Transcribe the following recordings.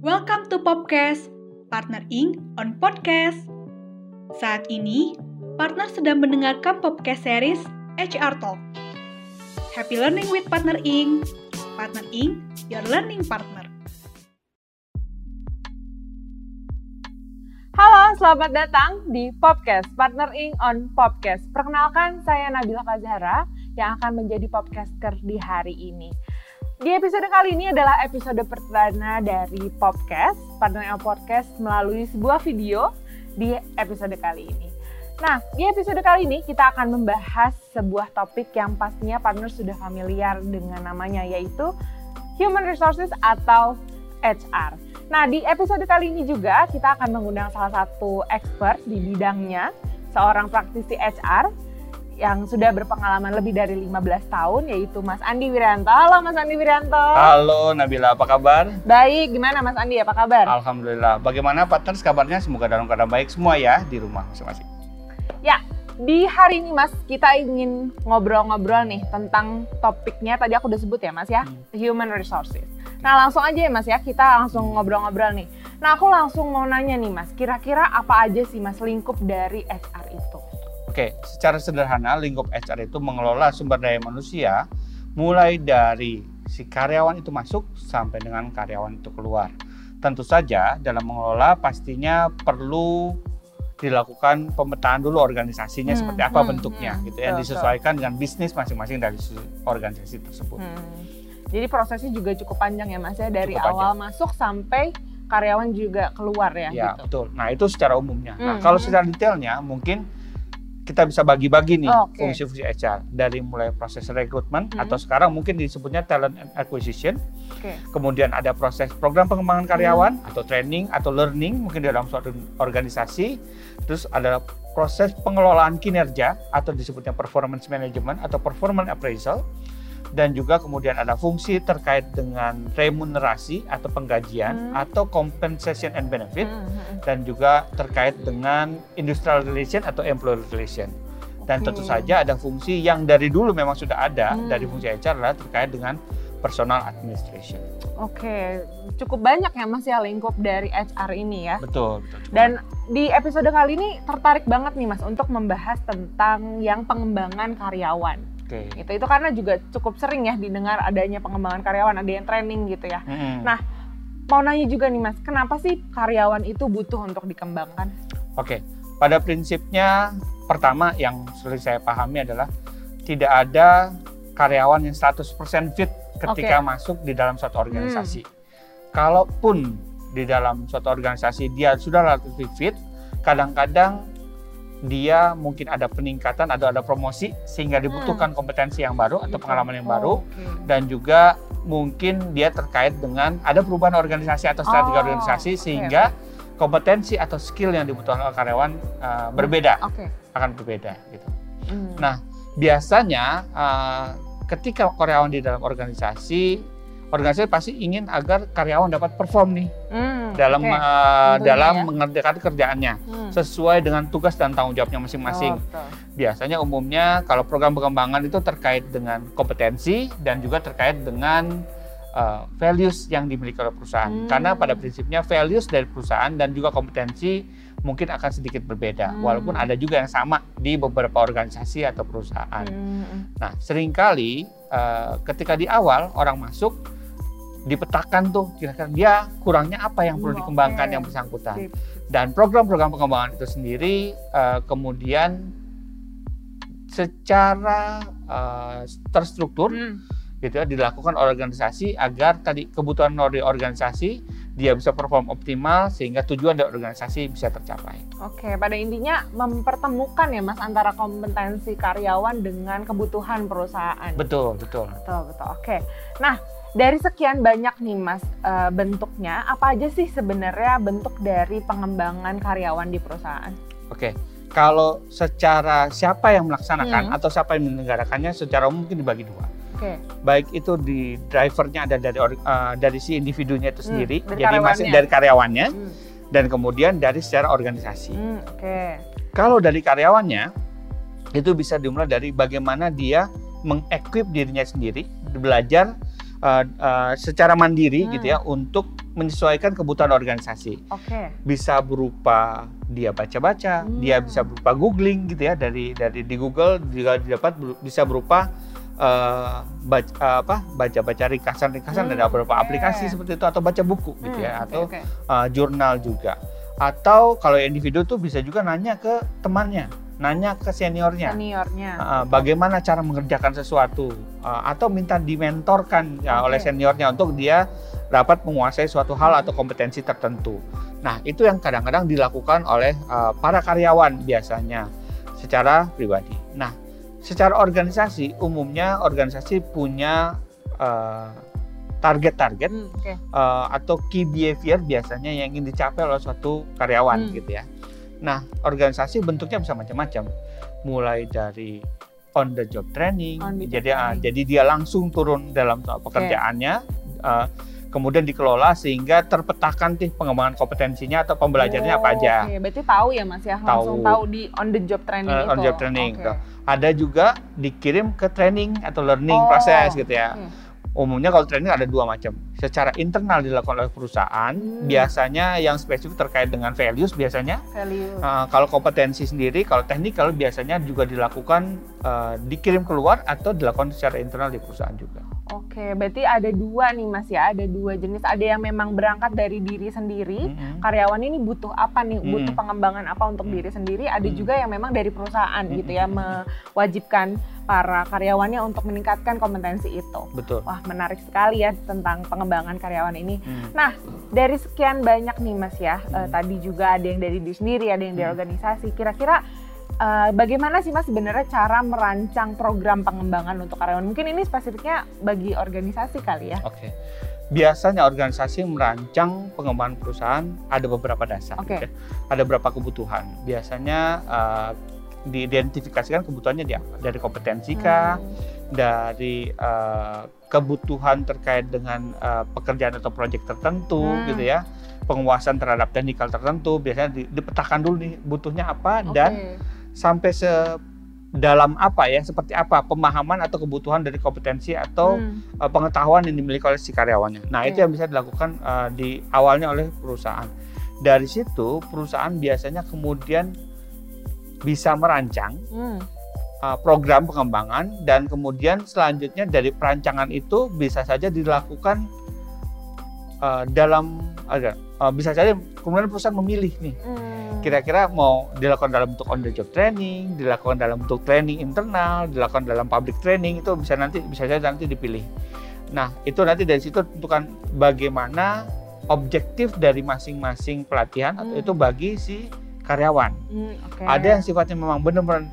Welcome to Popcast, Partner Inc. on Podcast. Saat ini, partner sedang mendengarkan Popcast series HR Talk. Happy learning with Partner Inc. Partner Inc. Your learning partner. Halo, selamat datang di Popcast, Partner Inc. on Popcast. Perkenalkan, saya Nabila Kazara yang akan menjadi podcaster di hari ini. Di episode kali ini adalah episode perdana dari Popcast, Partner Inc. Podcast melalui sebuah video di episode kali ini. Nah, di episode kali ini kita akan membahas sebuah topik yang pastinya partner sudah familiar dengan namanya yaitu Human Resources atau HR. Nah, di episode kali ini juga kita akan mengundang salah satu expert di bidangnya, seorang praktisi HR yang sudah berpengalaman lebih dari 15 tahun yaitu Mas Andi Wiranto. Halo Mas Andi Wiranto. Halo Nabila, apa kabar? Baik, gimana Mas Andi? Apa kabar? Alhamdulillah. Bagaimana partners kabarnya? Semoga dalam keadaan baik semua ya di rumah masing-masing. Ya, di hari ini Mas, kita ingin ngobrol-ngobrol nih tentang topiknya tadi aku udah sebut ya Mas ya, Hmm. human resources. Nah, langsung aja ya Mas ya, kita langsung ngobrol-ngobrol nih. Nah, aku langsung mau nanya nih Mas, kira-kira apa aja sih Mas lingkup dari HR itu? Oke, secara sederhana lingkup HR itu mengelola sumber daya manusia mulai dari si karyawan itu masuk sampai dengan karyawan itu keluar. Tentu saja dalam mengelola pastinya perlu dilakukan pemetaan dulu organisasinya Hmm, seperti apa hmm, bentuknya hmm, gitu ya betul, disesuaikan dengan bisnis masing-masing dari si organisasi tersebut. Hmm. Jadi prosesnya juga cukup panjang ya Mas ya, dari Cukup awal masuk sampai karyawan juga keluar ya, Ya, gitu. betul. Nah, itu secara umumnya. Nah, Hmm. kalau secara detailnya mungkin kita bisa bagi-bagi nih fungsi-fungsi HR dari mulai proses rekrutmen Hmm. atau sekarang mungkin disebutnya talent acquisition. Oke. Kemudian ada proses program pengembangan karyawan Hmm. atau training atau learning mungkin di dalam suatu organisasi. Terus ada proses pengelolaan kinerja atau disebutnya performance management atau performance appraisal dan juga kemudian ada fungsi terkait dengan remunerasi atau penggajian Hmm. atau compensation and benefit Hmm, hmm, hmm. dan juga terkait dengan industrial relation atau employee relation. Dan tentu Oke. saja ada fungsi yang dari dulu memang sudah ada Hmm. dari fungsi HR adalah terkait dengan personal administration. Oke, cukup banyak ya Mas ya lingkup dari HR ini ya. Betul, betul. cukup Dan di episode kali ini tertarik banget nih Mas untuk membahas tentang yang pengembangan karyawan. Oke. Gitu. Itu karena juga cukup sering ya didengar adanya pengembangan karyawan, ada yang training gitu ya. Mm-mm. Nah, Mau nanya juga nih Mas, kenapa sih karyawan itu butuh untuk dikembangkan? Oke, pada prinsipnya pertama yang sulit saya pahami adalah tidak ada karyawan yang 100% fit ketika masuk di dalam suatu organisasi. Kalaupun di dalam suatu organisasi dia sudah relatif fit, kadang-kadang dia mungkin ada peningkatan atau ada promosi sehingga dibutuhkan kompetensi yang baru atau pengalaman yang baru Oke. dan juga mungkin dia terkait dengan ada perubahan organisasi atau strategi Oh, organisasi sehingga kompetensi atau skill yang dibutuhkan oleh karyawan uh, berbeda Oke. akan berbeda gitu. Hmm. Nah, biasanya uh, ketika karyawan di dalam organisasi organisasi pasti ingin agar karyawan dapat perform nih Hmm, dalam oke. uh, Tentunya dalam ya. mengerjakan kerjaannya Hmm. sesuai dengan tugas dan tanggung jawabnya masing-masing. Oh, betul. Biasanya umumnya kalau program pengembangan itu terkait dengan kompetensi dan juga terkait dengan uh, values yang dimiliki oleh perusahaan. Hmm. Karena pada prinsipnya values dari perusahaan dan juga kompetensi mungkin akan sedikit berbeda, Hmm. walaupun ada juga yang sama di beberapa organisasi atau perusahaan. Hmm. Nah, sering kali uh, ketika di awal orang masuk dipetakan tuh kira-kira dia kurangnya apa yang perlu dikembangkan yang bersangkutan dan program-program pengembangan itu sendiri uh, kemudian secara uh, terstruktur Hmm. gitu ya dilakukan organisasi agar tadi kebutuhan dari organisasi dia bisa perform optimal sehingga tujuan dari organisasi bisa tercapai. Oke, pada intinya mempertemukan ya Mas antara kompetensi karyawan dengan kebutuhan perusahaan. Betul, betul. Betul, betul. Oke. Nah, dari sekian banyak nih Mas eh, bentuknya, apa aja sih sebenarnya bentuk dari pengembangan karyawan di perusahaan? Oke. Kalau secara siapa yang melaksanakan Hmm. atau siapa yang menyelenggarakannya secara umum mungkin dibagi dua. Oke. Baik itu di drivernya ada dari uh, dari si individunya itu Hmm, sendiri, dari jadi masih dari karyawannya Hmm. dan kemudian dari secara organisasi. Hmm, Oke. Kalau dari karyawannya itu bisa dimulai dari bagaimana dia mengequip dirinya sendiri, belajar uh, uh, secara mandiri Hmm. gitu ya untuk menyesuaikan kebutuhan organisasi. Oke. Bisa berupa dia baca-baca, Hmm. dia bisa berupa googling gitu ya dari dari di Google juga didapat bisa berupa eh, baca apa baca-baca ringkasan-ringkasan Hmm, dari beberapa oke. aplikasi seperti itu atau baca buku gitu Hmm, ya oke, atau oke. uh, jurnal juga. Atau kalau individu tuh bisa juga nanya ke temannya, nanya ke seniornya. seniornya. Uh, bagaimana cara mengerjakan sesuatu uh, atau minta dimentorkan ya, Oke. oleh seniornya untuk dia dapat menguasai suatu hal atau kompetensi tertentu. Nah, itu yang kadang-kadang dilakukan oleh uh, para karyawan biasanya secara pribadi. Nah, secara organisasi umumnya organisasi punya uh, target-target Hmm, Oke. uh, atau key behavior biasanya yang ingin dicapai oleh suatu karyawan Hmm. gitu ya. Nah, organisasi bentuknya bisa macam-macam. Mulai dari on the job training, On the job jadi ah, training. jadi dia langsung turun dalam pekerjaannya, uh, kemudian dikelola sehingga terpetakan nih pengembangan kompetensinya atau pembelajarannya apa Oh, aja. Oke, berarti tahu ya Mas ya, langsung Tahu. tahu di on the job training Eh, itu. on the job training, gitu. Ada juga dikirim ke training atau learning Oh, proses gitu ya. oke. Umumnya kalau training ada dua macam. Secara internal dilakukan oleh perusahaan, Hmm. biasanya yang spesifik terkait dengan values biasanya. Value. Uh, kalau kompetensi sendiri, kalau teknikal biasanya juga dilakukan uh, dikirim keluar atau dilakukan secara internal di perusahaan juga. Oke, berarti ada dua nih Mas ya, ada dua jenis. Ada yang memang berangkat dari diri sendiri. Mm-mm. Karyawan ini butuh apa nih? Hmm. Butuh pengembangan apa untuk Hmm. diri sendiri? Ada Hmm. juga yang memang dari perusahaan Hmm. gitu ya, mewajibkan para karyawannya untuk meningkatkan kompetensi itu. Betul. Wah, menarik sekali ya tentang pengembangan karyawan ini. Hmm. Dari sekian banyak nih Mas ya, eh, Hmm. tadi juga ada yang dari diri sendiri, ada yang dari Hmm. organisasi. Kira-kira eh, bagaimana sih Mas sebenarnya cara merancang program pengembangan untuk karyawan? Mungkin ini spesifiknya bagi organisasi kali ya. Oke. Biasanya organisasi merancang pengembangan perusahaan ada beberapa dasar. Oke. gitu ya. Ada beberapa kebutuhan. Biasanya uh, diidentifikasikan kebutuhannya di apa? Dari kompetensi kah? Hmm. dari uh, kebutuhan terkait dengan uh, pekerjaan atau proyek tertentu Hmm. gitu ya penguasaan terhadap teknikal tertentu biasanya di- dipetakan dulu nih butuhnya apa Oke. dan sampai se dalam apa ya seperti apa pemahaman atau kebutuhan dari kompetensi atau Hmm. uh, pengetahuan yang dimiliki oleh si karyawannya nah itu Oke. yang bisa dilakukan uh, di awalnya oleh perusahaan dari situ perusahaan biasanya kemudian bisa merancang Hmm. uh, program pengembangan dan kemudian selanjutnya dari perancangan itu bisa saja dilakukan uh, dalam ada uh, bisa saja kemudian perusahaan memilih nih Hmm. Kira-kira mau dilakukan dalam bentuk on the job training, dilakukan dalam bentuk training internal, dilakukan dalam public training itu bisa nanti bisa saja nanti dipilih. Nah itu nanti dari situ tentukan bagaimana objektif dari masing-masing pelatihan atau Hmm. itu bagi si karyawan. Hmm, oke. Ada yang sifatnya memang benar-benar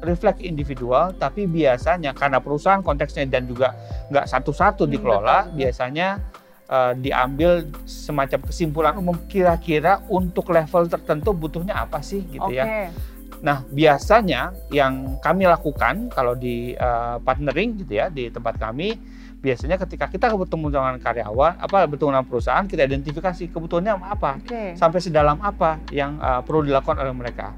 refleks individual, tapi biasanya karena perusahaan konteksnya dan juga nggak satu-satu Hmm, dikelola, betul. biasanya eh, diambil semacam kesimpulan umum kira-kira untuk level tertentu butuhnya apa sih gitu Oke. ya. Nah biasanya yang kami lakukan kalau di eh, partnering gitu ya di tempat kami, biasanya ketika kita bertemu dengan karyawan, apa bertemu dengan perusahaan, kita identifikasi kebutuhannya apa Oke. sampai sedalam apa yang uh, perlu dilakukan oleh mereka.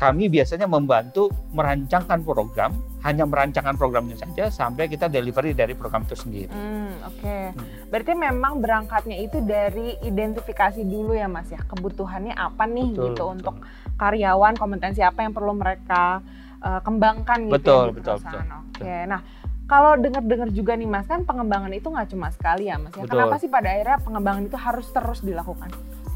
Kami biasanya membantu merancangkan program, hanya merancangkan programnya saja sampai kita delivery dari program itu sendiri. Hmm, oke. Hmm. Berarti memang berangkatnya itu dari identifikasi dulu ya Mas ya. Kebutuhannya apa nih Betul, gitu betul. untuk karyawan, kompetensi apa yang perlu mereka eh, kembangkan gitu Betul, ya betul, perusahaan. Oke. Nah, kalau dengar-dengar juga nih Mas kan pengembangan itu nggak cuma sekali ya Mas ya. Betul. Kenapa sih pada akhirnya pengembangan itu harus terus dilakukan?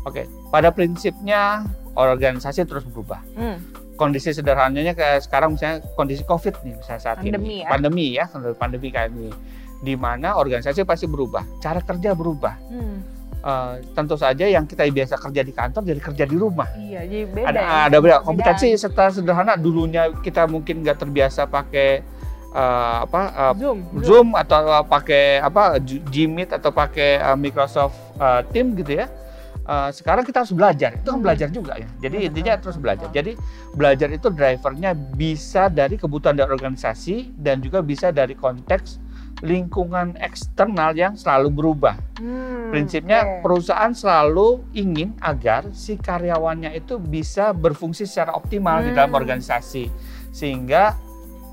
Oke, pada prinsipnya organisasi terus berubah. Hmm. Kondisi sederhananya kayak sekarang misalnya kondisi COVID nih misalnya saat Pandemi ini. ya. Pandemi ya, pandemi kayak ini. Di mana organisasi pasti berubah, cara kerja berubah. Hmm. Eh, tentu saja yang kita biasa kerja di kantor jadi kerja di rumah. Iya, jadi beda ada ya. ada beda kompetensi serta sederhana dulunya kita mungkin nggak terbiasa pakai eh, apa eh, Zoom. Zoom atau eh, pakai apa G- atau pakai eh, Microsoft eh, Team gitu ya Eh, sekarang kita harus belajar itu kan Hmm. belajar juga ya jadi Betul, intinya terus belajar jadi belajar itu drivernya bisa dari kebutuhan dari organisasi dan juga bisa dari konteks lingkungan eksternal yang selalu berubah Hmm, Prinsipnya oke. perusahaan selalu ingin agar si karyawannya itu bisa berfungsi secara optimal di dalam Hmm. organisasi sehingga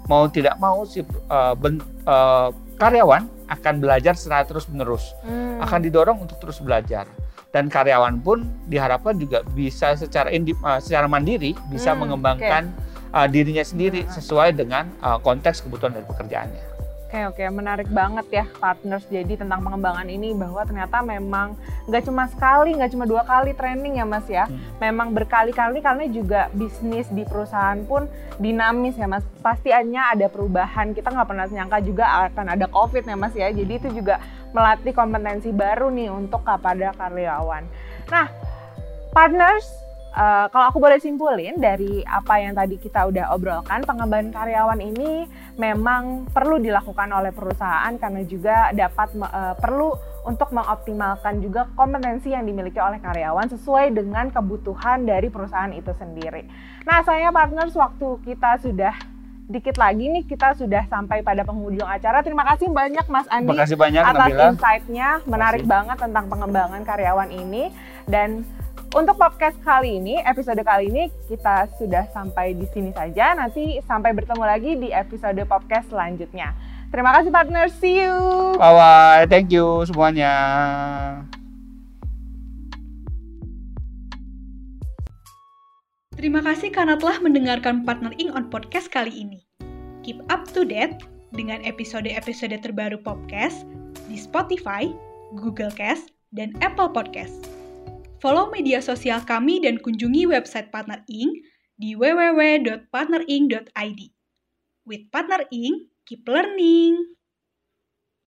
mau tidak mau si uh, ben- uh, karyawan akan belajar secara terus menerus Hmm. akan didorong untuk terus belajar dan karyawan pun diharapkan juga bisa secara indi, uh, secara mandiri bisa Hmm, mengembangkan uh, dirinya sendiri sesuai dengan uh, konteks kebutuhan dari pekerjaannya. Oke oke. Menarik banget ya partners. Jadi tentang pengembangan ini bahwa ternyata memang nggak cuma sekali nggak cuma dua kali training ya mas ya. Hmm. memang berkali-kali karena juga bisnis di perusahaan pun dinamis ya mas. Pasti hanya ada perubahan. Kita nggak pernah nyangka juga akan ada covid ya mas ya. Jadi itu juga melatih kompetensi baru nih untuk kepada karyawan. Nah partners eh, kalau aku boleh simpulin dari apa yang tadi kita udah obrolkan pengembangan karyawan ini memang perlu dilakukan oleh perusahaan karena juga dapat eh, perlu untuk mengoptimalkan juga kompetensi yang dimiliki oleh karyawan sesuai dengan kebutuhan dari perusahaan itu sendiri. Nah, saya partners waktu kita sudah dikit lagi nih kita sudah sampai pada penghujung acara. Terima kasih banyak Mas Andi Terima kasih banyak atas insight-nya. Menarik banget tentang pengembangan karyawan ini dan untuk podcast kali ini, episode kali ini kita sudah sampai di sini saja. Nanti sampai bertemu lagi di episode podcast selanjutnya. Terima kasih partner, see you. Bye bye, thank you semuanya. Terima kasih karena telah mendengarkan Partner Ing on Podcast kali ini. Keep up to date dengan episode-episode terbaru podcast di Spotify, Google Cast, dan Apple Podcast. Follow media sosial kami dan kunjungi website Partner Ing di www.partnering.id. With Partner Ing, keep learning!